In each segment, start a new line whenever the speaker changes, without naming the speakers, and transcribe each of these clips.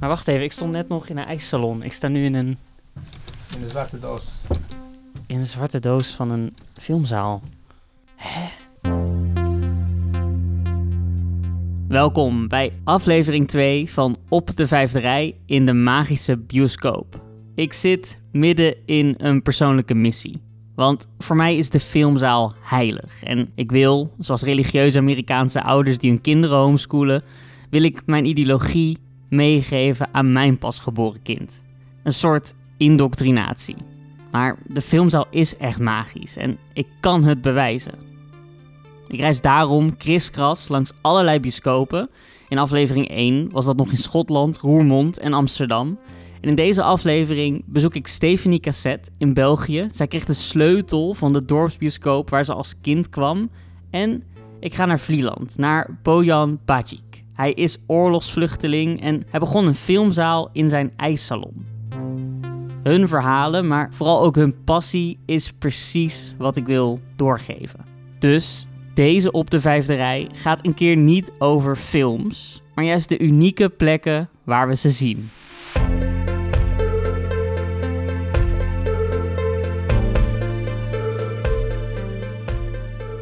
Maar wacht even, ik stond net nog in een ijssalon. Ik sta nu in een,
In de zwarte doos.
in een zwarte doos van een filmzaal. Hè? Welkom bij aflevering 2 van Op de Vijfde Rij in de magische bioscoop. Ik zit midden in een persoonlijke missie. Want voor mij is de filmzaal heilig. En ik wil, zoals religieuze Amerikaanse ouders die hun kinderen homeschoolen, wil ik mijn ideologie meegeven aan mijn pasgeboren kind. Een soort indoctrinatie. Maar de filmzaal is echt magisch en ik kan het bewijzen. Ik reis daarom kriskras langs allerlei bioscopen. In aflevering 1 was dat nog in Schotland, Roermond en Amsterdam. En in deze aflevering bezoek ik Stephanie Cassette in België. Zij kreeg de sleutel van de dorpsbioscoop waar ze als kind kwam. En ik ga naar Vlieland, naar Bojan Bajic. Hij is oorlogsvluchteling en hij begon een filmzaal in zijn ijssalon. Hun verhalen, maar vooral ook hun passie is precies wat ik wil doorgeven. Dus deze op de vijfde rij gaat een keer niet over films, maar juist de unieke plekken waar we ze zien.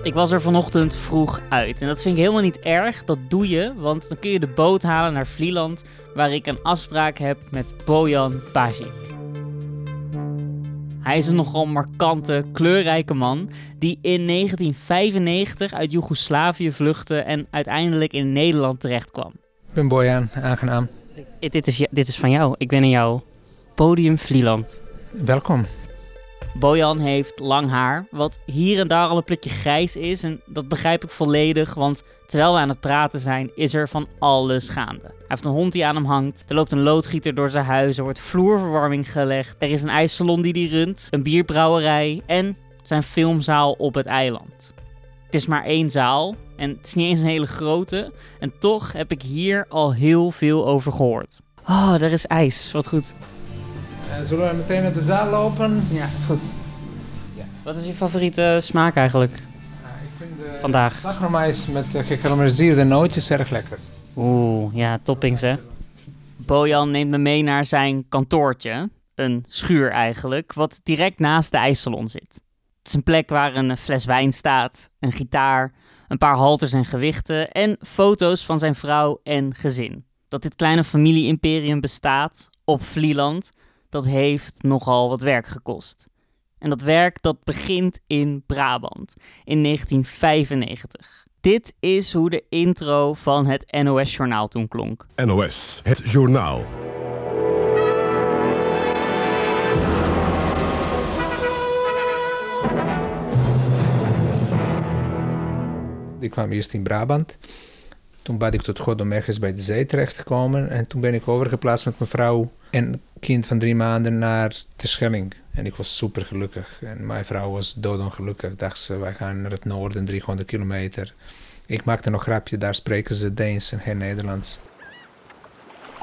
Ik was er vanochtend vroeg uit. En dat vind ik helemaal niet erg. Dat doe je, want dan kun je de boot halen naar Vlieland, waar ik een afspraak heb met Bojan Bajic. Hij is een nogal markante, kleurrijke man die in 1995 uit Joegoslavië vluchtte en uiteindelijk in Nederland terechtkwam.
Ik ben Bojan, aangenaam.
Dit, is, dit is van jou. Ik ben in jouw podium Vlieland.
Welkom.
Bojan heeft lang haar, wat hier en daar al een plukje grijs is. En dat begrijp ik volledig, want terwijl we aan het praten zijn, is er van alles gaande. Hij heeft een hond die aan hem hangt, er loopt een loodgieter door zijn huis, er wordt vloerverwarming gelegd, er is een ijssalon die hij runt, een bierbrouwerij en zijn filmzaal op het eiland. Het is maar één zaal en het is niet eens een hele grote. En toch heb ik hier al heel veel over gehoord. Oh, er is ijs. Wat goed.
Eh, zullen we meteen naar de zaal lopen?
Ja, is goed.
Ja.
Wat is je favoriete smaak eigenlijk?
ik vind de
Vandaag.
slagroomijs met uh, gekarameliseerde nootjes erg lekker.
Oeh, ja, toppings hè. Bojan neemt me mee naar zijn kantoortje. Een schuur eigenlijk, wat direct naast de ijssalon zit. Het is een plek waar een fles wijn staat, een gitaar, een paar halters en gewichten en foto's van zijn vrouw en gezin. Dat dit kleine familie-imperium bestaat op Vlieland, dat heeft nogal wat werk gekost. En dat werk dat begint in Brabant in 1995. Dit is hoe de intro van het NOS-journaal toen klonk.
NOS, het journaal.
Ik kwam eerst in Brabant. Toen bad ik tot God om ergens bij de zee terecht te komen. En toen ben ik overgeplaatst met mijn vrouw en kind van drie maanden naar Terschelling. En ik was super gelukkig. En mijn vrouw was doodongelukkig. Dacht ze, wij gaan naar het noorden, 300 kilometer. Ik maakte nog grapje, daar spreken ze Deens en geen Nederlands.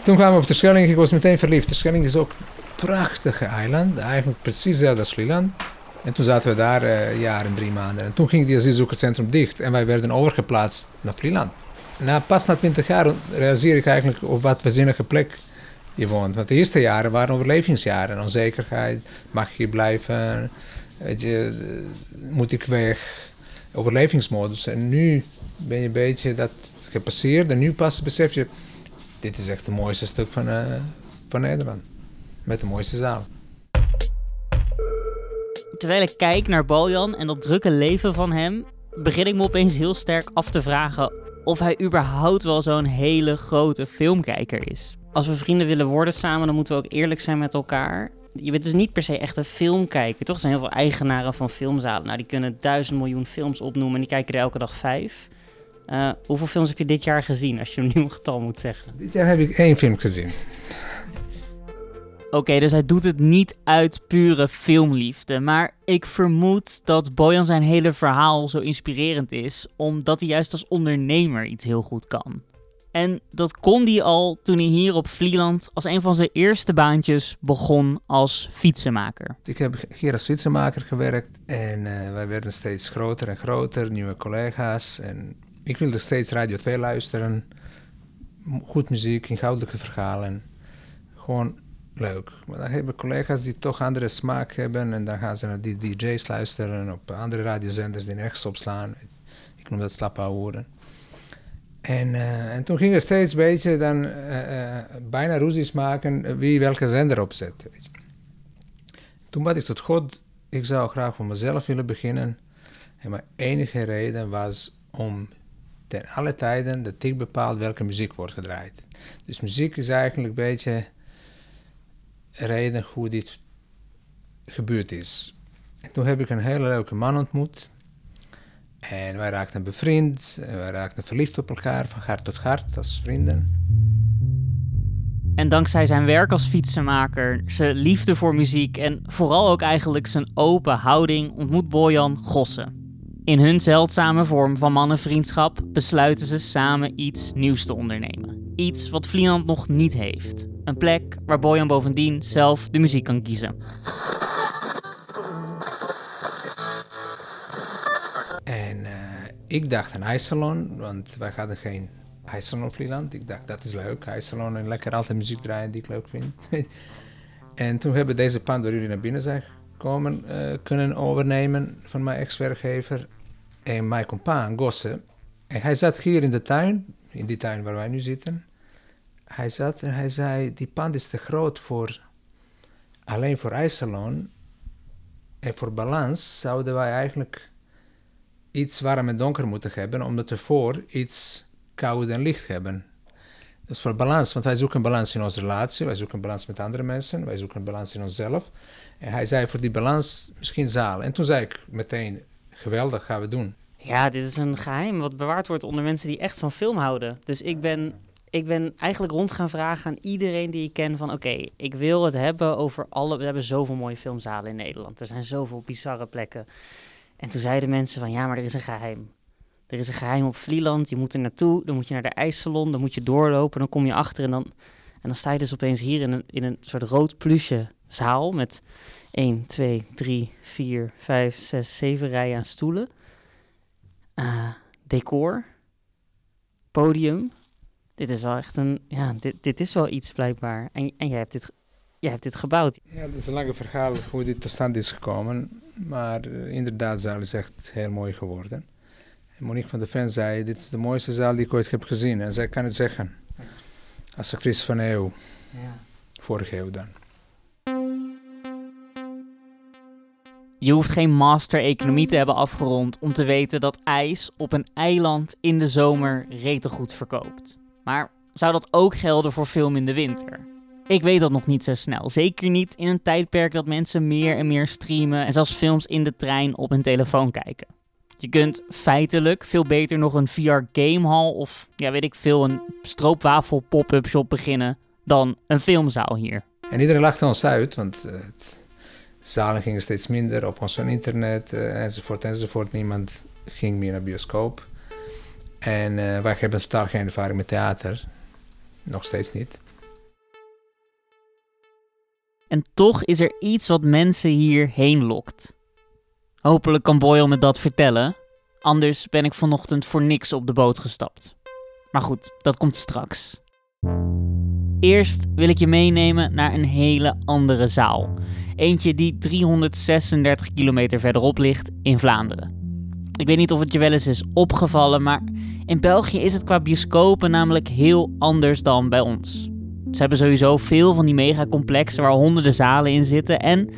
Toen kwamen we op Terschelling, ik was meteen verliefd. Terschelling is ook een prachtige eiland, eigenlijk precies hetzelfde als Vlieland. En toen zaten we daar eh, een jaar en drie maanden. En toen ging die asielzoekerscentrum dicht en wij werden overgeplaatst naar Vlieland. Na, pas na twintig jaar realiseer ik eigenlijk op wat waanzinnige plek je woont. Want de eerste jaren waren overlevingsjaren. Onzekerheid, mag je blijven, weet je, moet ik weg, overlevingsmodus. En nu ben je een beetje dat gepasseerd en nu pas besef je, dit is echt het mooiste stuk van, eh, van Nederland. Met de mooiste zaal.
Terwijl ik kijk naar Bojan en dat drukke leven van hem, begin ik me opeens heel sterk af te vragen of hij überhaupt wel zo'n hele grote filmkijker is. Als we vrienden willen worden samen, dan moeten we ook eerlijk zijn met elkaar. Je bent dus niet per se echt een filmkijker, toch? Er zijn heel veel eigenaren van filmzalen. Nou, die kunnen duizend miljoen films opnoemen en die kijken er elke dag vijf. Eh, hoeveel films heb je dit jaar gezien, als je een nieuw getal moet zeggen?
Dit jaar heb ik één film gezien.
Oké, dus hij doet het niet uit pure filmliefde. Maar ik vermoed dat Bojan zijn hele verhaal zo inspirerend is, omdat hij juist als ondernemer iets heel goed kan. En dat kon hij al toen hij hier op Vlieland als een van zijn eerste baantjes begon als fietsenmaker.
Ik heb hier als fietsenmaker gewerkt en eh, wij werden steeds groter en groter, nieuwe collega's. En ik wilde steeds Radio 2 luisteren, goed muziek, inhoudelijke verhalen. gewoon leuk. Maar dan hebben collega's die toch andere smaak hebben en dan gaan ze naar die DJ's luisteren op andere radiozenders die nergens opslaan. Ik noem dat slappe horen. En, uh, en toen ging het steeds een beetje dan uh, uh, bijna ruzies maken wie welke zender opzet. Toen bad ik tot God, ik zou graag voor mezelf willen beginnen. En mijn enige reden was om ten alle tijden dat ik bepaal welke muziek wordt gedraaid. Dus muziek is eigenlijk een beetje reden hoe dit gebeurd is. En toen heb ik een hele leuke man ontmoet. En wij raakten bevriend, wij raakten verliefd op elkaar, van hart tot hart, als vrienden.
En dankzij zijn werk als fietsenmaker, zijn liefde voor muziek en vooral ook eigenlijk zijn open houding ontmoet Bojan Gossen. In hun zeldzame vorm van mannenvriendschap besluiten ze samen iets nieuws te ondernemen. Iets wat Vlieland nog niet heeft. Een plek waar Bojan bovendien zelf de muziek kan kiezen.
Ik aan ijssalon, want wij hadden geen ijssalon op Vlieland. Ik dacht, dat is leuk, ijssalon en lekker altijd muziek draaien die ik leuk vind. en toen hebben deze pand waar jullie naar binnen zijn gekomen uh, kunnen overnemen van mijn ex-werkgever en mijn compaan Gosse. En hij zat hier in de tuin, in die tuin waar wij nu zitten. Hij zat en hij zei, die pand is te groot voor, alleen voor ijssalon. En voor balans zouden wij eigenlijk iets warm en donker moeten hebben, omdat we voor iets koud en licht hebben. Dus voor balans, want wij zoeken balans in onze relatie, wij zoeken balans met andere mensen, wij zoeken balans in onszelf. En hij zei voor die balans misschien zaal. En toen zei ik meteen, geweldig, gaan we doen.
Ja, dit is een geheim wat bewaard wordt onder mensen die echt van film houden. Dus ik ben, ik ben eigenlijk rond gaan vragen aan iedereen die ik ken van... oké, ik wil het hebben over alle... We hebben zoveel mooie filmzalen in Nederland. Er zijn zoveel bizarre plekken. En toen zeiden mensen van, ja, maar er is een geheim. Er is een geheim op Vlieland, je moet er naartoe, dan moet je naar de ijssalon, dan moet je doorlopen, dan kom je achter en dan, en dan sta je dus opeens hier in een, in een soort rood plusje zaal met 1, 2, 3, 4, 5, 6, 7 rijen aan stoelen. Uh, decor, podium. Dit is wel echt een, ja, dit, dit is wel iets blijkbaar. En, en jij hebt dit, jij hebt dit gebouwd.
Ja, dat is een lange verhaal hoe dit tot stand is gekomen. Maar uh, inderdaad, de zaal is echt heel mooi geworden. En Monique van de Ven zei, dit is de mooiste zaal die ik ooit heb gezien. En zij kan het zeggen. Als actrice van de eeuw. Ja. Vorige eeuw dan.
Je hoeft geen master economie te hebben afgerond om te weten dat ijs op een eiland in de zomer rete goed verkoopt. Maar zou dat ook gelden voor film in de winter? Ik weet dat nog niet zo snel. Zeker niet in een tijdperk dat mensen meer en meer streamen en zelfs films in de trein op hun telefoon kijken. Je kunt feitelijk veel beter nog een VR-gamehall of ja, weet ik veel, een stroopwafel pop-up shop beginnen dan een filmzaal hier.
En iedereen lachte ons uit, want uh, het zalen gingen steeds minder op ons internet uh, enzovoort enzovoort. Niemand ging meer naar bioscoop. En uh, wij hebben totaal geen ervaring met theater. Nog steeds niet.
En toch is er iets wat mensen hierheen lokt. Hopelijk kan Boyle me dat vertellen. Anders ben ik vanochtend voor niks op de boot gestapt. Maar goed, dat komt straks. Eerst wil ik je meenemen naar een hele andere zaal. Eentje die 336 kilometer verderop ligt in Vlaanderen. Ik weet niet of het je wel eens is opgevallen, maar in België is het qua bioscopen namelijk heel anders dan bij ons. Ze hebben sowieso veel van die megacomplexen waar honderden zalen in zitten. En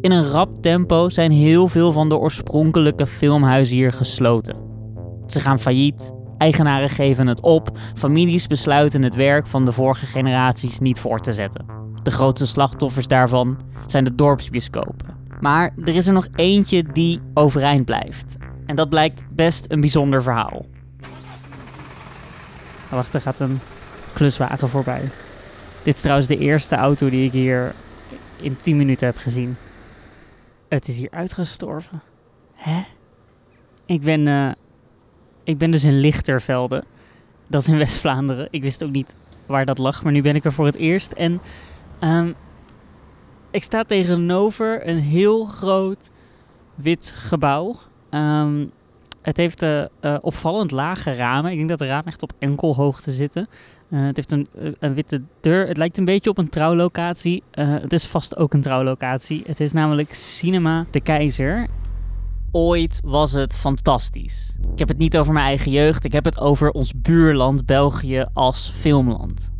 in een rap tempo zijn heel veel van de oorspronkelijke filmhuizen hier gesloten. Ze gaan failliet, eigenaren geven het op, families besluiten het werk van de vorige generaties niet voor te zetten. De grootste slachtoffers daarvan zijn de dorpsbioscopen. Maar er is er nog eentje die overeind blijft. En dat blijkt best een bijzonder verhaal. Wacht, er gaat een kluswagen voorbij. Dit is trouwens de eerste auto die ik hier in 10 minuten heb gezien. Het is hier uitgestorven. Hè? Ik ben, uh, ik ben dus in Lichtervelde. Dat is in West-Vlaanderen. Ik wist ook niet waar dat lag, maar nu ben ik er voor het eerst. En um, ik sta tegenover een heel groot wit gebouw. Um, Het heeft eh, eh, opvallend lage ramen. Ik denk dat de ramen echt op enkelhoogte zitten. Eh, het heeft een, eh, een witte deur. Het lijkt een beetje op een trouwlocatie. Eh, het is vast ook een trouwlocatie. Het is namelijk Cinema de Keizer. Ooit was het fantastisch. Ik heb het niet over mijn eigen jeugd. Ik heb het over ons buurland België als filmland.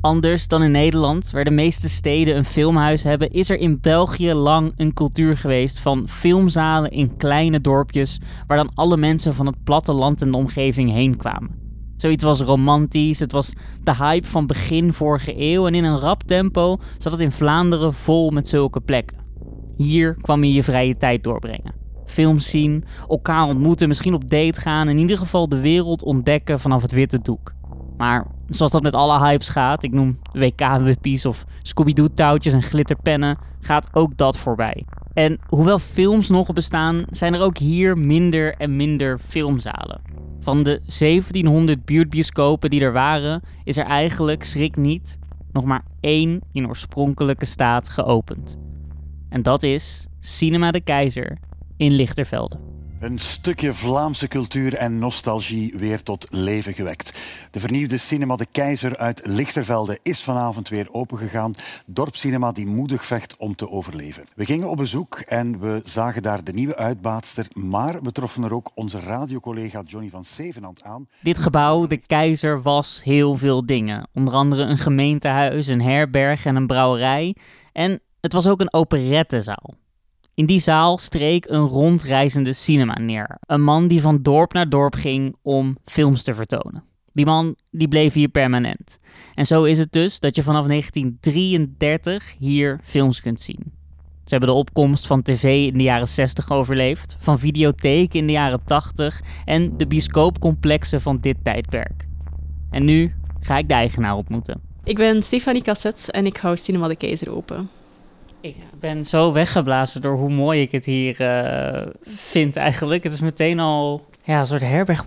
Anders dan in Nederland, waar de meeste steden een filmhuis hebben, is er in België lang een cultuur geweest van filmzalen in kleine dorpjes, waar dan alle mensen van het platteland en de omgeving heen kwamen. Zoiets was romantisch, het was de hype van begin vorige eeuw en in een rap tempo zat het in Vlaanderen vol met zulke plekken. Hier kwam je je vrije tijd doorbrengen. Films zien, elkaar ontmoeten, misschien op date gaan, in ieder geval de wereld ontdekken vanaf het witte doek. Maar zoals dat met alle hypes gaat, ik noem WK-wippies of Scooby-Doo-touwtjes en glitterpennen, gaat ook dat voorbij. En hoewel films nog bestaan, zijn er ook hier minder en minder filmzalen. Van de 1700 buurtbioscopen die er waren, is er eigenlijk, schrik niet, nog maar één in oorspronkelijke staat geopend. En dat is Cinema de Keizer in Lichtervelde.
Een stukje Vlaamse cultuur en nostalgie weer tot leven gewekt. De vernieuwde Cinema de Keizer uit Lichtervelde is vanavond weer opengegaan. Dorpscinema die moedig vecht om te overleven. We gingen op bezoek en we zagen daar de nieuwe uitbaatster, maar we troffen er ook onze radiocollega Johnny van Zevenand aan.
Dit gebouw, de Keizer, was heel veel dingen. Onder andere een gemeentehuis, een herberg en een brouwerij. En het was ook een operettezaal. In die zaal streek een rondreizende cinema neer. Een man die van dorp naar dorp ging om films te vertonen. Die man die bleef hier permanent. En zo is het dus dat je vanaf 1933 hier films kunt zien. Ze hebben de opkomst van tv in de jaren 60 overleefd, van videotheek in de jaren 80 en de bioscoopcomplexen van dit tijdperk. En nu ga ik de eigenaar ontmoeten.
Ik ben Stefanie Cassets en ik hou Cinema de Keizer open.
Ik ben zo weggeblazen door hoe mooi ik het hier eh, vind eigenlijk. Het is meteen al ja, een soort herberg.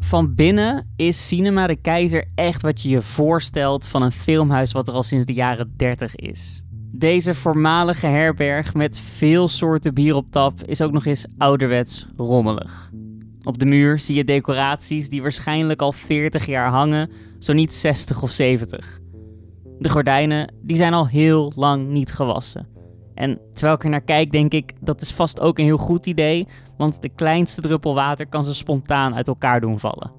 Van binnen is Cinema de Keizer echt wat je je voorstelt van een filmhuis wat er al sinds de jaren 30 is. Deze voormalige herberg met veel soorten bier op tap is ook nog eens ouderwets rommelig. Op de muur zie je decoraties die waarschijnlijk al 40 jaar hangen, zo niet 60 of 70. De gordijnen die zijn al heel lang niet gewassen. En terwijl ik er naar kijk, denk ik dat is vast ook een heel goed idee, want de kleinste druppel water kan ze spontaan uit elkaar doen vallen.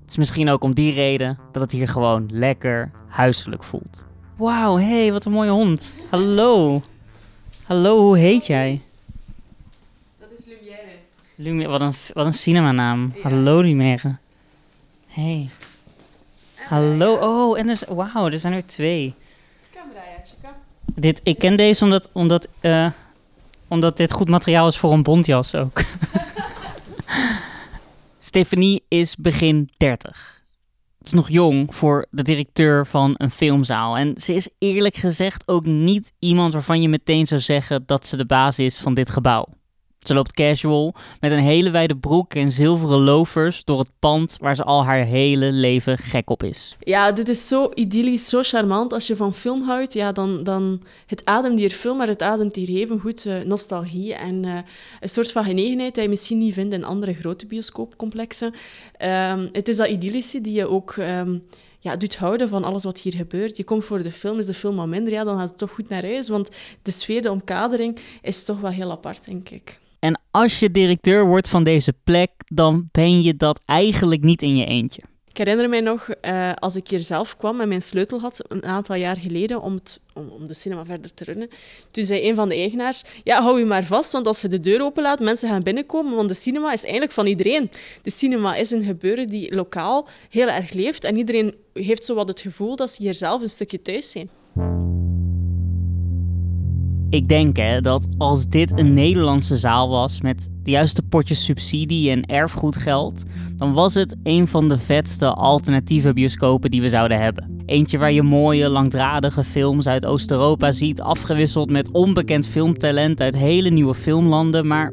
Het is misschien ook om die reden dat het hier gewoon lekker huiselijk voelt. Wauw, hé, hey, wat een mooie hond. Hallo. Hallo, hoe heet jij?
Dat is Lumière.
Lumière, wat een, wat een cinemanaam. Hallo, Lumière. Hey. Hallo, oh, en er, wauw, er zijn er twee. Dit, ik ken deze omdat, omdat, eh, omdat dit goed materiaal is voor een bontjas ook. Stephanie is begin 30. Het is nog jong voor de directeur van een filmzaal. En ze is eerlijk gezegd ook niet iemand waarvan je meteen zou zeggen dat ze de baas is van dit gebouw. Ze loopt casual met een hele wijde broek en zilveren loafers door het pand waar ze al haar hele leven gek op is.
Ja, dit is zo idyllisch, zo charmant. Als je van film houdt, ja, dan, dan het ademt hier film, maar het ademt hier evengoed uh, nostalgie en uh, een soort van genegenheid die je misschien niet vindt in andere grote bioscoopcomplexen. Um, het is dat idyllische die je ook... Um, ja, doet houden van alles wat hier gebeurt. Je komt voor de film, is de film wat minder, ja, dan gaat het toch goed naar huis. Want de sfeer, de omkadering, is toch wel heel apart, denk ik.
En als je directeur wordt van deze plek, dan ben je dat eigenlijk niet in je eentje.
Ik herinner mij nog, uh, als ik hier zelf kwam en mijn sleutel had, een aantal jaar geleden, om, het, om, om, de cinema verder te runnen. Toen zei een van de eigenaars, ja, hou je maar vast, want als je de deur openlaat, mensen gaan binnenkomen, want de cinema is eigenlijk van iedereen. De cinema is een gebeuren die lokaal heel erg leeft en iedereen heeft zo wat het gevoel dat ze hier zelf een stukje thuis zijn.
Ik denk hè, dat als dit een Nederlandse zaal was met de juiste potjes subsidie en erfgoedgeld, dan was het een van de vetste alternatieve bioscopen die we zouden hebben. Eentje waar je mooie, langdradige films uit Oost-Europa ziet, afgewisseld met onbekend filmtalent uit hele nieuwe filmlanden, maar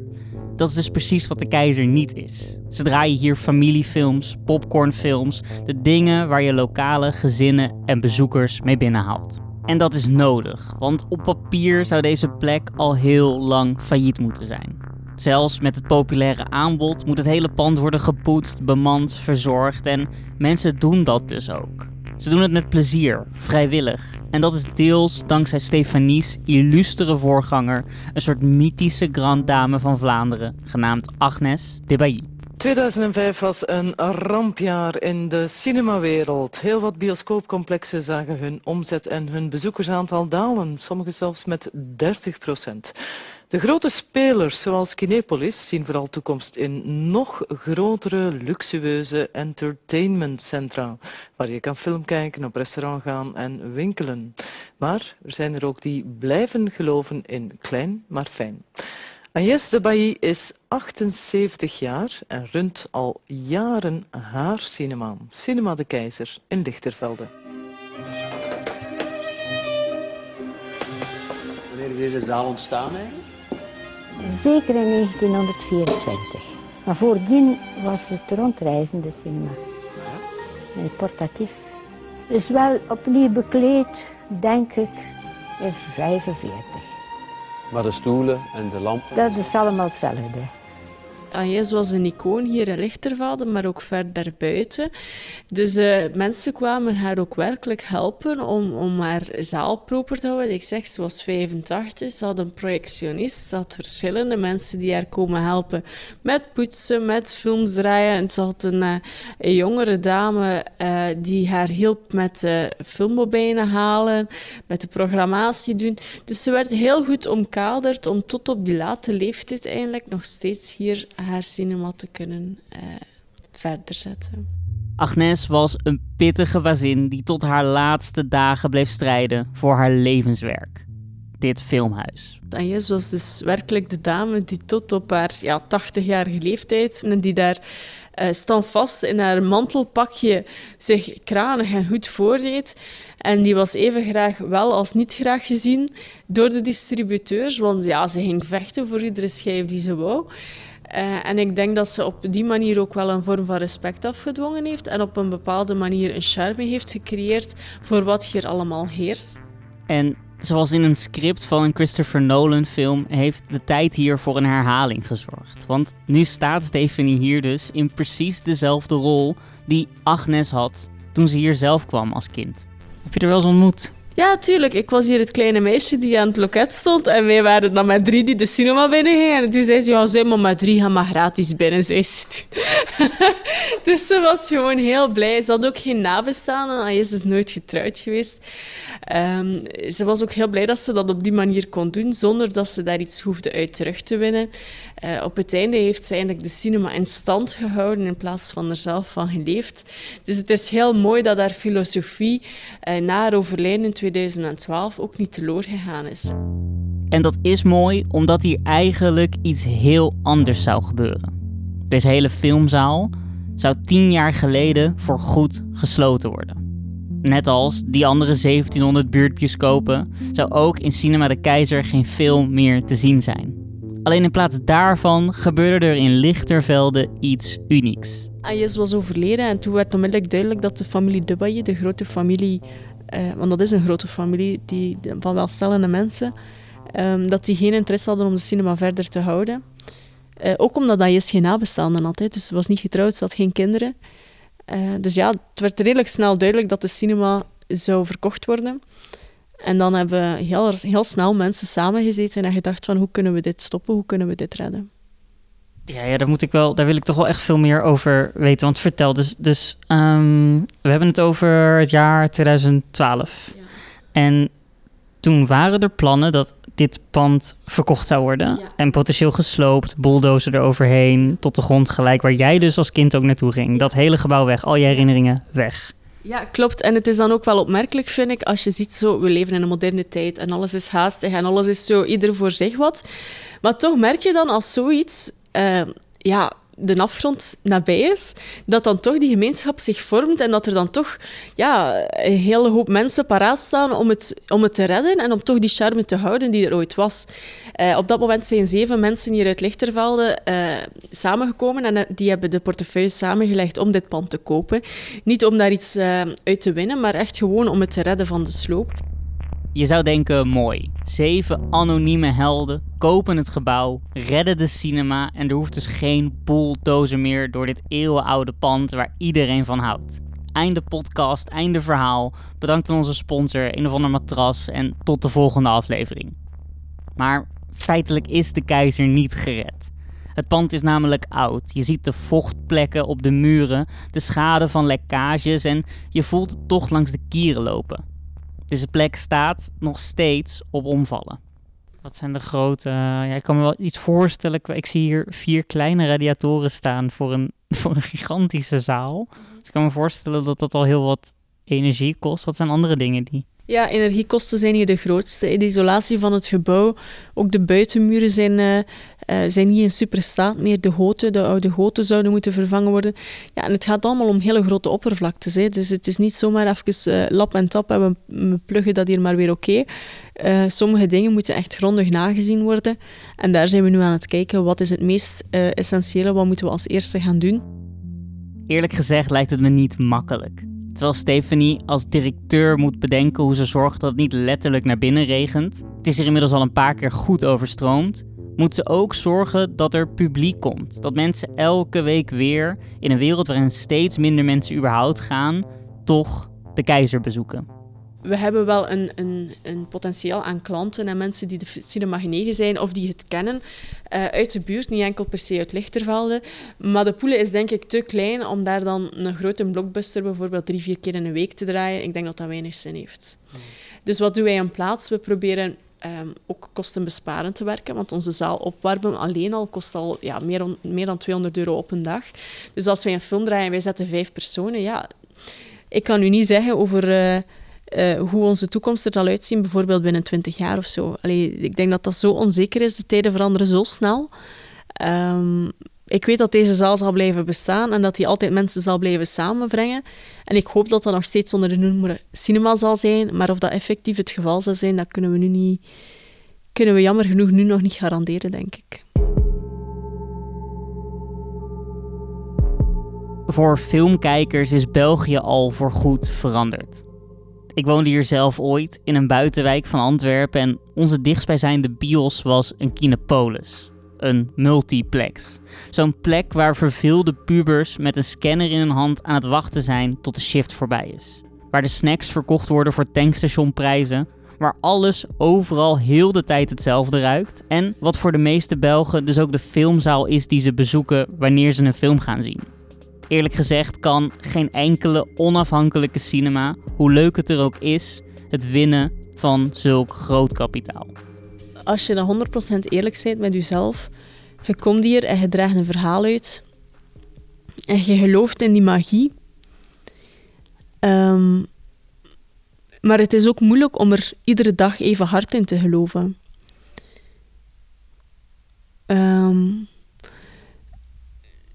dat is dus precies wat de keizer niet is. Ze draaien hier familiefilms, popcornfilms, de dingen waar je lokale gezinnen en bezoekers mee binnenhaalt. En dat is nodig, want op papier zou deze plek al heel lang failliet moeten zijn. Zelfs met het populaire aanbod moet het hele pand worden gepoetst, bemand, verzorgd en mensen doen dat dus ook. Ze doen het met plezier, vrijwillig. En dat is deels dankzij Stefanies illustere voorganger, een soort mythische grand dame van Vlaanderen, genaamd Agnes de Bailly.
2005 was een rampjaar in de cinemawereld. Heel wat bioscoopcomplexen zagen hun omzet en hun bezoekersaantal dalen, sommige zelfs met 30 procent. De grote spelers zoals Kinepolis zien vooral toekomst in nog grotere, luxueuze entertainmentcentra, waar je kan film kijken, op restaurant gaan en winkelen. Maar er zijn er ook die blijven geloven in klein maar fijn. Agnès de Bailly is 78 jaar en runt al jaren haar cinema, Cinema de Keizer in Lichtervelde.
Wanneer is deze zaal ontstaan eigenlijk?
Zeker in 1924. Maar voordien was het rondreizende cinema. Ja. Portatief. Dus wel opnieuw bekleed, denk ik, in 45.
Maar de stoelen en de lampen?
Dat is allemaal hetzelfde.
Agnes was een icoon hier in Lichtervelde, maar ook verder buiten. Dus uh, mensen kwamen haar ook werkelijk helpen om, om haar zaal proper te houden. Ik zeg, ze was 85, ze had een projectionist, ze had verschillende mensen die haar komen helpen met poetsen, met films draaien. En ze had een, een jongere dame uh, die haar hielp met filmbobijnen halen, met de programmatie doen. Dus ze werd heel goed omkaderd om tot op die late leeftijd eigenlijk nog steeds hier haar cinema te kunnen uh, verder zetten.
Agnes was een pittige wazin die tot haar laatste dagen bleef strijden voor haar levenswerk. Dit filmhuis.
Agnes was dus werkelijk de dame die tot op haar ja, 80-jarige leeftijd, en die daar uh, standvast in haar mantelpakje zich kranig en goed voordeed. En die was even graag wel als niet graag gezien door de distributeurs, want ja, ze ging vechten voor iedere schijf die ze wou. Uh, en ik denk dat ze op die manier ook wel een vorm van respect afgedwongen heeft en op een bepaalde manier een charme heeft gecreëerd voor wat hier allemaal heerst.
En zoals in een script van een Christopher Nolan film heeft de tijd hier voor een herhaling gezorgd. Want nu staat Stephanie hier dus in precies dezelfde rol die Agnes had toen ze hier zelf kwam als kind. Heb je er wel eens ontmoet?
Ja, tuurlijk. Ik was hier het kleine meisje die aan het loket stond. En wij waren dan met drie die de cinema binnengingen. En toen zei ze, ja, zij maar met drie gaan maar gratis binnen, zei ze. dus ze was gewoon heel blij. Ze had ook geen nabestaanden. Hij is dus nooit getrouwd geweest. Um, ze was ook heel blij dat ze dat op die manier kon doen, zonder dat ze daar iets hoefde uit terug te winnen. Uh, op het einde heeft ze eigenlijk de cinema in stand gehouden in plaats van er zelf van geleefd. Dus het is heel mooi dat haar filosofie uh, na haar overlijden 2012 ook niet teloor gegaan is.
En dat is mooi omdat hier eigenlijk iets heel anders zou gebeuren. Deze hele filmzaal zou tien jaar geleden voor goed gesloten worden. Net als die andere 1700 buurtbioscopen zou ook in Cinema de Keizer geen film meer te zien zijn. Alleen in plaats daarvan gebeurde er in Lichtervelde iets unieks.
Agnes was overleden en toen werd onmiddellijk duidelijk dat de familie Dubaye, de grote familie, eh, want dat is een grote familie die, van welstellende mensen, eh, dat die geen interesse hadden om de cinema verder te houden. Uh, ook omdat Agnes geen nabestaanden hè, dus ze was niet getrouwd, ze had geen kinderen. Uh, dus ja, het werd redelijk snel duidelijk dat de cinema zou verkocht worden. En dan hebben heel, heel snel mensen samengezeten en gedacht van hoe kunnen we dit stoppen, hoe kunnen we dit redden.
Ja, ja daar, moet ik wel, daar wil ik toch wel echt veel meer over weten. Want vertel, dus, dus um, we hebben het over het jaar 2012. Ja. En toen waren er plannen dat dit pand verkocht zou worden. Ja. En potentieel gesloopt, bulldozer eroverheen, tot de grond gelijk, waar jij dus als kind ook naartoe ging. Dat hele gebouw weg, al je herinneringen weg.
Ja, klopt. En het is dan ook wel opmerkelijk, vind ik, als je ziet zo, we leven in een moderne tijd en alles is haastig en alles is zo, ieder voor zich wat. Maar toch merk je dan als zoiets, uh, ja, de afgrond nabij is, dat dan toch die gemeenschap zich vormt en dat er dan toch ja, een hele hoop mensen paraat staan om het, om het te redden en om toch die charme te houden die er ooit was. Uh, op dat moment zijn zeven mensen hier uit Lichtervelde uh, samengekomen en die hebben de portefeuille samengelegd om dit pand te kopen. Niet om daar iets uit te winnen, maar echt gewoon om het te redden van de sloop.
Je zou denken mooi. Zeven anonieme helden kopen het gebouw, redden de cinema en er hoeft dus geen bulldozer meer door dit eeuwenoude pand waar iedereen van houdt. Einde podcast, einde verhaal. Bedankt aan onze sponsor, een of ander matras en tot de volgende aflevering. Maar feitelijk is de keizer niet gered. Het pand is namelijk oud. Je ziet de vochtplekken op de muren, de schade van lekkages en je voelt het toch langs de kieren lopen. Deze plek staat nog steeds op omvallen. Wat zijn de grote... ja, ik kan me wel iets voorstellen. Ik, zie hier vier kleine radiatoren staan voor een, voor een gigantische zaal. Dus ik kan me voorstellen dat dat al heel wat energie kost. Wat zijn andere dingen die...
Ja, energiekosten zijn hier de grootste. De isolatie van het gebouw, ook de buitenmuren zijn, eh, eh, zijn niet in super staat meer. De goten, de oude goten zouden moeten vervangen worden. Ja, en het gaat allemaal om hele grote oppervlaktes. Hè. Dus het is niet zomaar even uh, lap en tap en we, we pluggen dat hier maar weer oké. sommige dingen moeten echt grondig nagezien worden. En daar zijn we nu aan het kijken. Wat is het meest essentiële? Wat moeten we als eerste gaan doen?
Eerlijk gezegd lijkt het me niet makkelijk. Terwijl Stephanie als directeur moet bedenken hoe ze zorgt dat het niet letterlijk naar binnen regent. Het is er inmiddels al een paar keer goed overstroomd. Moet ze ook zorgen dat er publiek komt. Dat mensen elke week weer, in een wereld waarin steeds minder mensen überhaupt gaan, toch de keizer bezoeken
we hebben wel een, een, een, potentieel aan klanten en mensen die de cinema genegen zijn of die het kennen uh, uit de buurt, niet enkel per se uit Lichtervelde. Maar de poelen is denk ik te klein om daar dan een grote blockbuster bijvoorbeeld drie, vier keer in een week te draaien. Ik denk dat dat weinig zin heeft. Dus wat doen wij in plaats? We proberen um, ook kostenbesparend te werken, want onze zaal opwarmen alleen al kost al ja, meer, dan, meer dan 200 euro op een dag. Dus als wij een film draaien en wij zetten vijf personen, ja... Ik kan u niet zeggen over... Uh, uh, hoe onze toekomst er zal uitzien, bijvoorbeeld binnen 20 jaar of zo. Allee, ik denk dat dat zo onzeker is. De tijden veranderen zo snel. Um, ik weet dat deze zaal zal blijven bestaan en dat hij altijd mensen zal blijven samenbrengen. En ik hoop dat dat nog steeds onder de noemer cinema zal zijn. Maar of dat effectief het geval zal zijn, dat kunnen we nu niet... Kunnen we jammer genoeg nu nog niet garanderen, denk ik.
Voor filmkijkers is België al voorgoed veranderd. Ik woonde hier zelf ooit in een buitenwijk van Antwerpen en onze dichtstbijzijnde bios was een Kinepolis. Een multiplex. Zo'n plek waar verveelde pubers met een scanner in hun hand aan het wachten zijn tot de shift voorbij is. Waar de snacks verkocht worden voor tankstationprijzen. Waar alles overal heel de tijd hetzelfde ruikt. En wat voor de meeste Belgen dus ook de filmzaal is die ze bezoeken wanneer ze een film gaan zien. Eerlijk gezegd kan geen enkele onafhankelijke cinema, hoe leuk het er ook is, het winnen van zulk groot kapitaal.
Als je dan 100% eerlijk bent met jezelf, je komt hier en je draagt een verhaal uit en je gelooft in die magie. Ehm, maar het is ook moeilijk om er iedere dag even hard in te geloven. Um,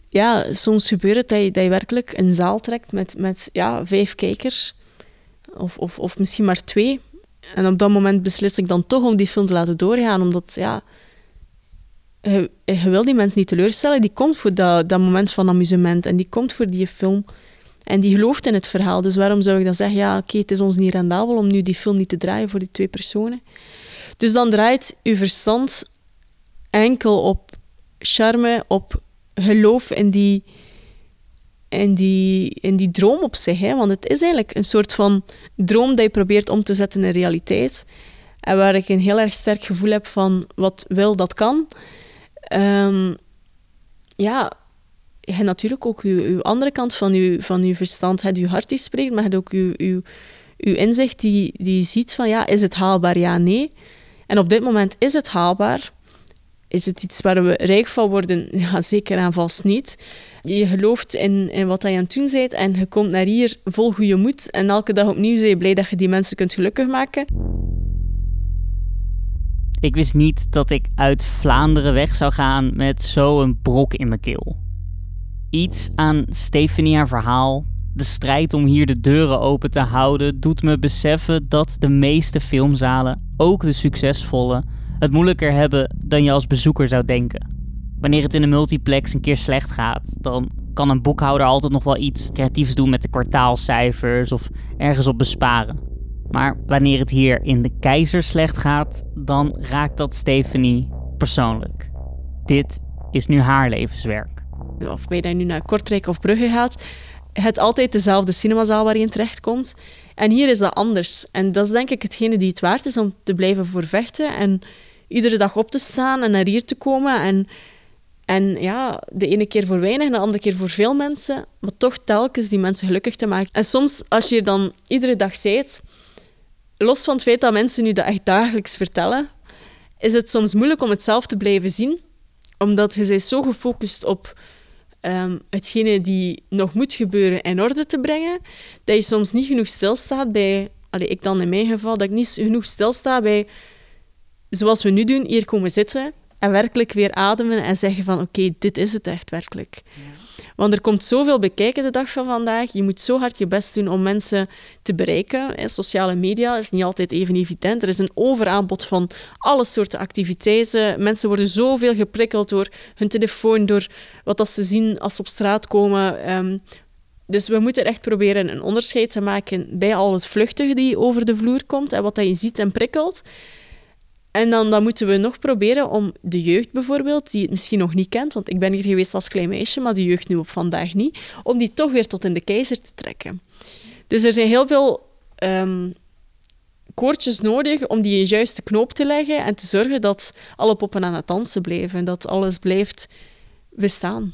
ja, soms gebeurt het dat je, dat je werkelijk een zaal trekt met, met ja, vijf kijkers. Of, of, of misschien maar twee. En op dat moment beslis ik dan toch om die film te laten doorgaan. Omdat, ja... Je, wil die mensen niet teleurstellen. Die komt voor dat, dat moment van amusement. En die komt voor die film. En die gelooft in het verhaal. Dus waarom zou ik dan zeggen... Ja, oké, het is ons niet rendabel om nu die film niet te draaien voor die twee personen. Dus dan draait uw verstand enkel op charme, op geloof in die, in die, in die droom op zich. Hè? Want het is eigenlijk een soort van droom dat je probeert om te zetten in realiteit. En waar ik een heel erg sterk gevoel heb van wat wil, dat kan. Um, ja, je natuurlijk ook je, andere kant van je, van uw verstand. Je je hart die spreekt, maar je hebt ook je, je, je inzicht die, die ziet van ja, is het haalbaar? Ja, nee. En op dit moment is het haalbaar. Is het iets waar we rijk van worden? Ja, zeker en vast niet. Je gelooft in, in wat je aan het doen en je komt naar hier vol goede moed. En elke dag opnieuw ben je blij dat je die mensen kunt gelukkig maken.
Ik wist niet dat ik uit Vlaanderen weg zou gaan met zo'n brok in mijn keel. Iets aan Stefanie haar verhaal, de strijd om hier de deuren open te houden, doet me beseffen dat de meeste filmzalen, ook de succesvolle, het moeilijker hebben dan je als bezoeker zou denken. Wanneer het in een multiplex een keer slecht gaat, dan kan een boekhouder altijd nog wel iets creatiefs doen met de kwartaalcijfers of ergens op besparen. Maar wanneer het hier in de keizer slecht gaat, dan raakt dat Stephanie persoonlijk. Dit is nu haar levenswerk.
Of je nu naar Kortrijk of Brugge gaat, het altijd dezelfde cinemazaal waar je terechtkomt. En hier is dat anders. En dat is denk ik hetgene die het waard is om te blijven voor vechten en iedere dag op te staan en naar hier te komen. En, en ja, de ene keer voor weinig en de andere keer voor veel mensen, maar toch telkens die mensen gelukkig te maken. En soms, als je dan iedere dag zijt, los van het feit dat mensen nu dat echt dagelijks vertellen, is het soms moeilijk om het zelf te blijven zien, omdat je bent zo gefocust op um, hetgene die nog moet gebeuren in orde te brengen, dat je soms niet genoeg stilstaat bij, allee, ik dan in mijn geval, dat ik niet genoeg stilsta bij, zoals we nu doen, hier komen zitten en werkelijk weer ademen en zeggen van oké, dit is het echt werkelijk. Want er komt zoveel bekijken de dag van vandaag. Je moet zo hard je best doen om mensen te bereiken. Sociale media is niet altijd even evident. Er is een overaanbod van alle soorten activiteiten. Mensen worden zoveel geprikkeld door hun telefoon, door wat dat ze zien als ze op straat komen. Ehm, dus we moeten echt proberen een onderscheid te maken bij al het vluchtige die over de vloer komt en wat dat je ziet en prikkelt. En dan, dan moeten we nog proberen om de jeugd bijvoorbeeld, die het misschien nog niet kent, want ik ben hier geweest als klein meisje, maar de jeugd nu op vandaag niet, om die toch weer tot in de keizer te trekken. Dus er zijn heel veel um, koortjes nodig om die juiste knoop te leggen en te zorgen dat alle poppen aan het dansen blijven, dat alles blijft bestaan.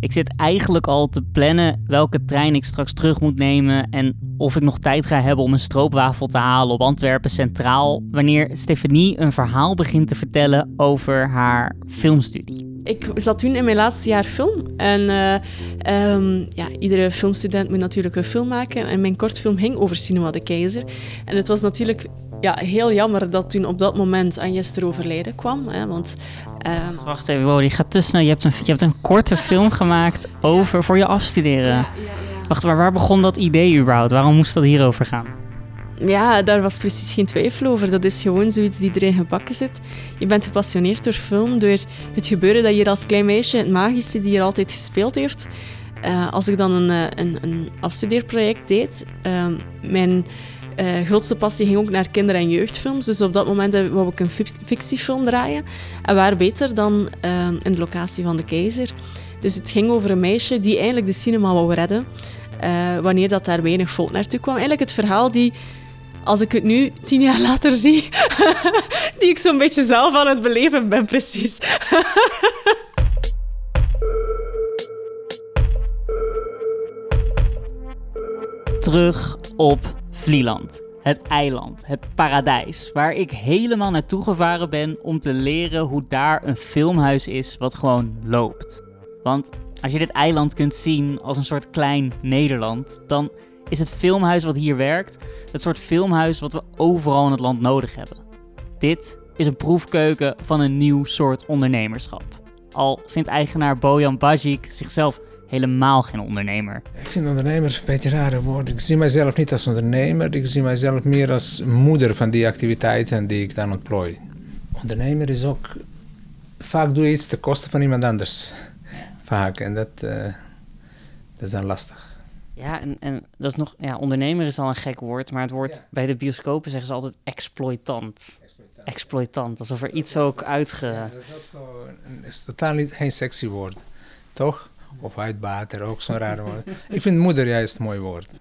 Ik zit eigenlijk al te plannen welke trein ik straks terug moet nemen en of ik nog tijd ga hebben om een stroopwafel te halen op Antwerpen Centraal wanneer Stephanie een verhaal begint te vertellen over haar filmstudie.
Ik zat toen in mijn laatste jaar film en uh, um, ja, iedere filmstudent moet natuurlijk een film maken en mijn kortfilm ging over Cinema de Keizer. En het was natuurlijk ja, heel jammer dat toen op dat moment Agnes overlijden kwam. Hè, want,
uh... Wacht even, wow, die gaat te snel. Je hebt een, je hebt een korte film gemaakt over voor je afstuderen. Ja, ja, Wacht, maar waar begon dat idee überhaupt? Waarom moest dat hierover gaan?
Ja, daar was precies geen twijfel over. Dat is gewoon zoiets die erin gebakken zit. Je bent gepassioneerd door film, door het gebeuren dat je als klein meisje, het magische die je altijd gespeeld heeft. Uh, als ik dan een, eh, een, een afstudeerproject deed, uh, mijn uh, grootste passie ging ook naar kinder- en jeugdfilms. Dus op dat moment wou ik een fictiefilm draaien. En waar beter dan uh, in de locatie van de keizer. Dus het ging over een meisje die eigenlijk de cinema wou redden. Wanneer dat daar weinig volk naartoe kwam. Eigenlijk het verhaal die, als ik het nu tien jaar later zie, die ik zo'n beetje zelf aan het beleven ben, precies.
Terug op Vlieland. Het eiland, het paradijs, waar ik helemaal naartoe gevaren ben om te leren hoe daar een filmhuis is wat gewoon loopt. Want als je dit eiland kunt zien als een soort klein Nederland, dan is het filmhuis wat hier werkt het soort filmhuis wat we overal in het land nodig hebben. Dit is een proefkeuken van een nieuw soort ondernemerschap. Al vindt eigenaar Bojan Bajic zichzelf helemaal geen ondernemer.
Ik vind ondernemer een beetje een rare woord. Ik zie mijzelf niet als ondernemer. Ik zie mijzelf meer als moeder van die activiteiten die ik dan ontplooi. Ondernemer is ook... Vaak doe je iets ten koste van iemand anders. Vaak. En dat, uh, dat is dan lastig.
Ja, en, en dat is nog... Ja, ondernemer is al een gek woord. Maar het woord bij de bioscopen zeggen ze altijd exploitant. Exploitant. exploitant alsof er iets ook uitge... Ja,
dat is ook zo... Het is totaal niet geen sexy woord. Toch? Of uitbater, ook zo'n raar woord. Ik vind moeder juist een mooi woord.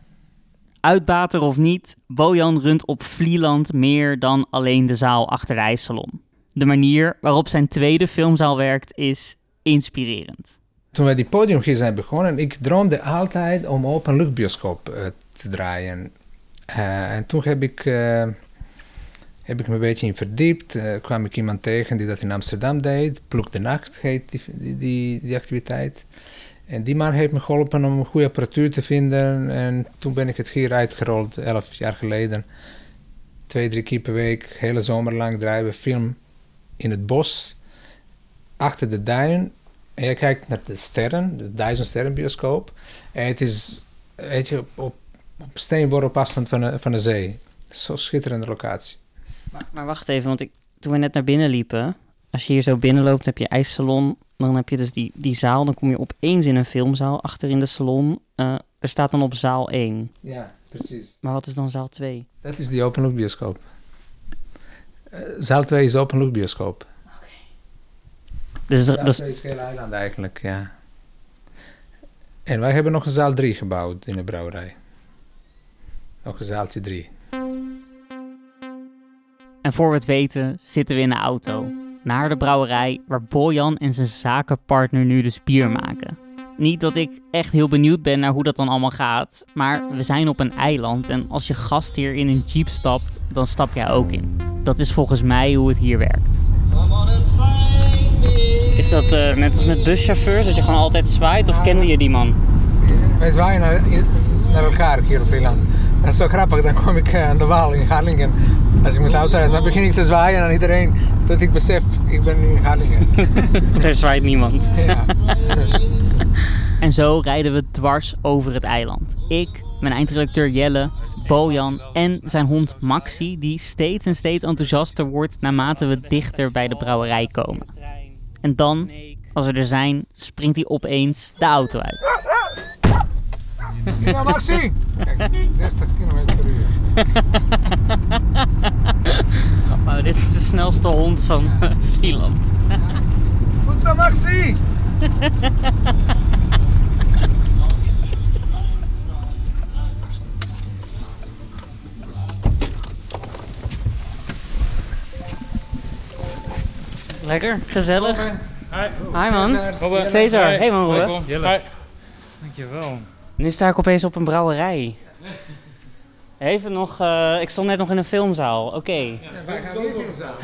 Uitbater of niet, Bojan runt op Vlieland meer dan alleen de zaal achter de ijssalon. De manier waarop zijn tweede filmzaal werkt is inspirerend.
Toen wij die podium hier zijn begonnen, ik droomde altijd om open luchtbioscoop uh, te draaien. Uh, en toen heb ik, uh, heb ik me een beetje in verdiept. kwam ik iemand tegen die dat in Amsterdam deed. Ploeg de Nacht heet die, die, die activiteit. En die man heeft me geholpen om een goede apparatuur te vinden. En toen ben ik het hier uitgerold, elf jaar geleden. Twee, drie keer per week, hele zomer lang draaien we film in het bos, achter de duin. En je kijkt naar de sterren, de duizend sterren bioscoop. En het is, weet je, op, op, op steenworp afstand van de, van de zee. Zo'n schitterende locatie.
Maar, maar, wacht even, want ik, toen we net naar binnen liepen, als je hier zo binnenloopt, heb je ijssalon, dan heb je dus die, die zaal. Dan kom je opeens in een filmzaal achter in de salon. Uh, Er staat dan op zaal 1.
Ja, precies.
Maar wat is dan zaal 2?
Dat is die openluchtbioscoop. Uh, zaal 2 is openluchtbioscoop.
Dus,
Zaal
dus
2 is heel eiland eigenlijk, ja. En wij hebben nog een zaal 3 gebouwd in de brouwerij. Nog een zaaltje 3.
En voor we het weten zitten we in de auto. Naar de brouwerij waar Bojan en zijn zakenpartner nu dus bier maken. Niet dat ik echt heel benieuwd ben naar hoe dat dan allemaal gaat. Maar we zijn op een eiland en als je gast hier in een jeep stapt, dan stap jij ook in. Dat is volgens mij hoe het hier werkt. Is dat eh, net als met buschauffeurs, dat je gewoon altijd zwaait? Of kende je die man?
Wij zwaaien naar, naar elkaar hier op Vlieland. Dat is zo grappig, dan kom ik eh, aan de Waal in Harlingen. Als ik met de auto rijd, dan begin ik te zwaaien aan iedereen. Tot ik besef, ik ben nu in Harlingen.
Daar zwaait niemand.
Ja.
En zo rijden we dwars over het eiland. Ik, mijn eindredacteur Jelle, Bojan en zijn hond Maxi, die steeds en steeds enthousiaster wordt naarmate we dichter bij de brouwerij komen. En dan, als we er zijn, springt hij opeens de auto uit.
Ja, Maxi! Kijk, 60 km per uur.
Dit is de snelste hond van eh, Vlieland.
Goed zo, Maxi!
Lekker, gezellig.
Hi.
Hi man.
Cesar.
Cesar. Hey man, Robbe.
Jelle. Dankjewel.
Nu sta ik opeens op een brouwerij. Even nog, eh, ik stond net nog in een filmzaal. Oké,
Wij gaan weer filmzaal.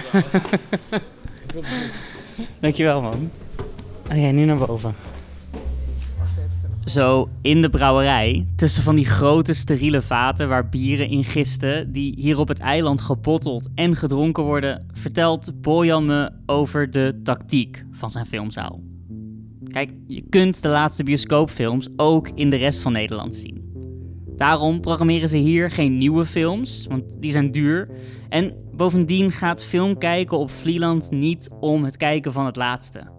dankjewel man. Oké, nu naar boven. Zo in de brouwerij, tussen van die grote steriele vaten waar bieren in gisten, die hier op het eiland gebotteld en gedronken worden, vertelt Bojan me over de tactiek van zijn filmzaal. Kijk, je kunt de laatste bioscoopfilms ook in de rest van Nederland zien. Daarom programmeren ze hier geen nieuwe films, want die zijn duur. En bovendien gaat film kijken op Vlieland niet om het kijken van het laatste.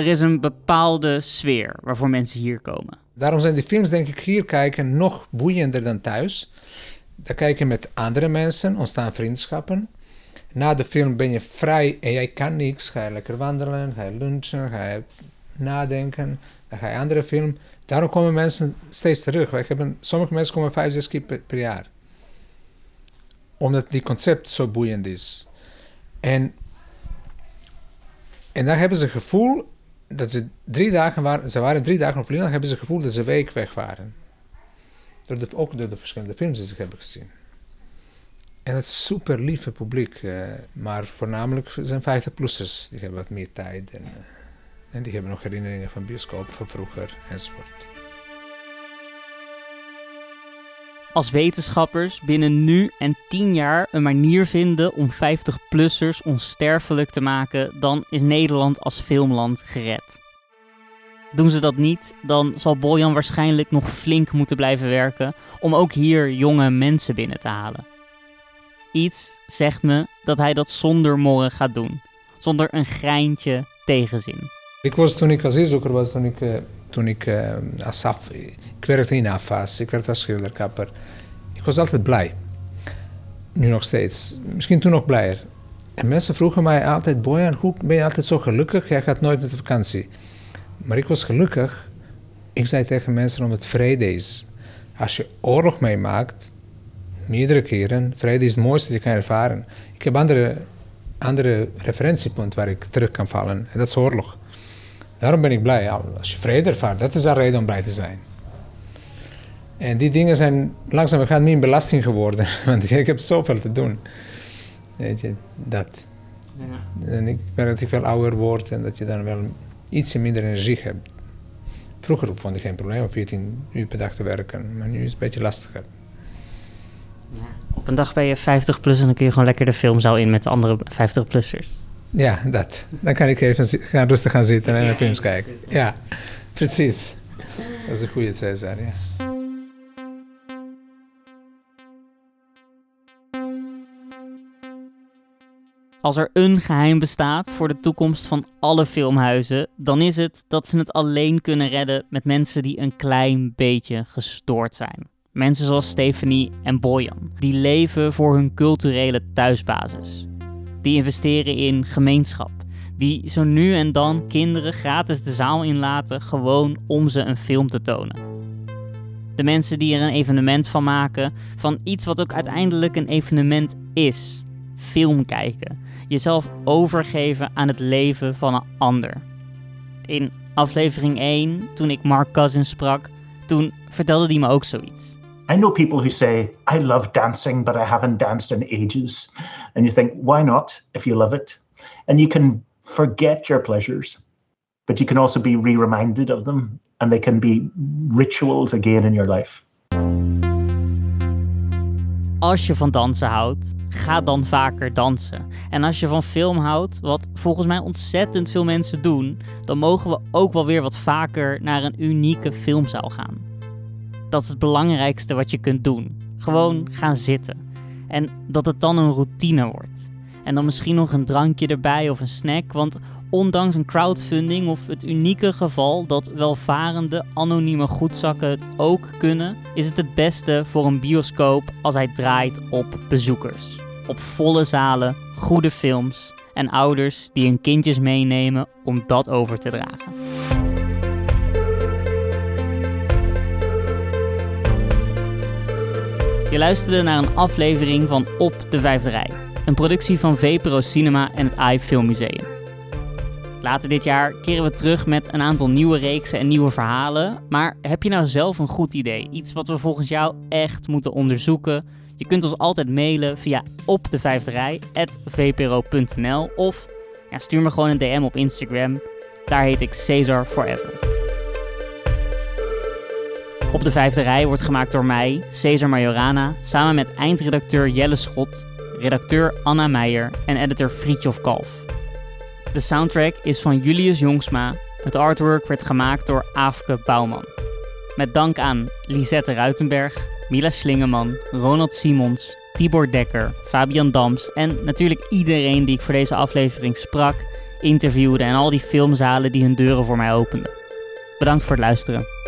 Er is een bepaalde sfeer waarvoor mensen hier komen.
Daarom zijn die films, denk ik, hier kijken nog boeiender dan thuis. Daar kijk je met andere mensen, ontstaan vriendschappen. Na de film ben je vrij en jij kan niks. Ga je lekker wandelen, ga je lunchen, ga je nadenken. Dan ga je andere film. Daarom komen mensen steeds terug. Wij hebben, sommige mensen komen vijf, zes keer per, per jaar. Omdat die concept zo boeiend is. En, en daar hebben ze het gevoel dat ze drie dagen waren, ze waren drie dagen op Vlieland, hebben ze het gevoel dat ze een week weg waren. Door ook door de verschillende films die ze hebben gezien. En het super lieve publiek, eh, maar voornamelijk zijn 50-plussers, die hebben wat meer tijd en, eh, en die hebben nog herinneringen van bioscoop van vroeger enzovoort.
Als wetenschappers binnen nu en 10 jaar een manier vinden om 50-plussers onsterfelijk te maken, dan is Nederland als filmland gered. Doen ze dat niet, dan zal Boljan waarschijnlijk nog flink moeten blijven werken om ook hier jonge mensen binnen te halen. Iets zegt me dat hij dat zonder morren gaat doen, zonder een greintje tegenzin.
Ik was toen ik asielzoeker was, toen ik, eh, toen ik eh, als af, ik werkte in AFAS, ik werkte als schilderkapper. Ik was altijd blij. Nu nog steeds. Misschien toen nog blijer. En mensen vroegen mij altijd, Bojan, hoe ben je altijd zo gelukkig? Jij gaat nooit met vakantie. Maar ik was gelukkig. Ik zei tegen mensen omdat het vrede is. Als je oorlog meemaakt, meerdere keren, vrede is het mooiste dat je kan ervaren. Ik heb andere, andere referentiepunten waar ik terug kan vallen. En dat is oorlog. Daarom ben ik blij. Als je vrede ervaart, dat is een reden om blij te zijn. En die dingen zijn langzamerhand meer belasting geworden. Want ik heb zoveel te doen. Weet je, dat. En ik merk dat ik wel ouder word en dat je dan wel iets minder energie hebt. Vroeger vond ik geen probleem om 14 uur per dag te werken, maar nu is het een beetje lastiger.
Op een dag ben je 50 plus en dan kun je gewoon lekker de filmzaal in met de andere 50-plussers.
Ja, dat. Dan kan ik even gaan, rustig gaan zitten en naar films kijken. Ja, precies. Dat is een goede Cesar, ja.
Als er een geheim bestaat voor de toekomst van alle filmhuizen, dan is het dat ze het alleen kunnen redden met mensen die een klein beetje gestoord zijn. Mensen zoals Stephanie en Bojan, die leven voor hun culturele thuisbasis. Die investeren in gemeenschap, die zo nu en dan kinderen gratis de zaal inlaten, gewoon om ze een film te tonen. De mensen die er een evenement van maken, van iets wat ook uiteindelijk een evenement is. Film kijken. Jezelf overgeven aan het leven van een ander. In aflevering 1, toen ik Mark Cousins sprak, toen vertelde hij me ook zoiets.
I know people who say, I love dancing, but I haven't danced in ages. And you think, why not if you love it? And you can forget your pleasures, but you can also be re reminded of them, and they can be rituals again in your life.
Als je van dansen houdt, ga dan vaker dansen. En als je van film houdt, wat volgens mij ontzettend veel mensen doen, dan mogen we ook wel weer wat vaker naar een unieke filmzaal gaan. Dat is het belangrijkste wat je kunt doen. Gewoon gaan zitten. En dat het dan een routine wordt. En dan misschien nog een drankje erbij of een snack. Want ondanks een crowdfunding of het unieke geval dat welvarende anonieme goedzakken het ook kunnen, is het het beste voor een bioscoop als hij draait op bezoekers. Op volle zalen, goede films en ouders die hun kindjes meenemen om dat over te dragen. Je luisterde naar een aflevering van Op de Vijfde Rij, een productie van VPRO Cinema en het AI Filmmuseum. Later dit jaar keren we terug met een aantal nieuwe reeksen en nieuwe verhalen. Maar heb je nou zelf een goed idee? Iets wat we volgens jou echt moeten onderzoeken? Je kunt ons altijd mailen via opdevijfderij.vpro.nl of ja, stuur me gewoon een DM op Instagram. Daar heet ik Cesar Forever. Op de vijfde rij wordt gemaakt door mij, Cesar Majorana, samen met eindredacteur Jelle Schot, redacteur Anna Meijer en editor Friedjof Kalf. De soundtrack is van Julius Jongsma. Het artwork werd gemaakt door Aafke Bouwman. Met dank aan Lisette Ruitenberg, Mila Slingeman, Ronald Simons, Tibor Dekker, Fabian Dams en natuurlijk iedereen die ik voor deze aflevering sprak, interviewde en al die filmzalen die hun deuren voor mij openden. Bedankt voor het luisteren.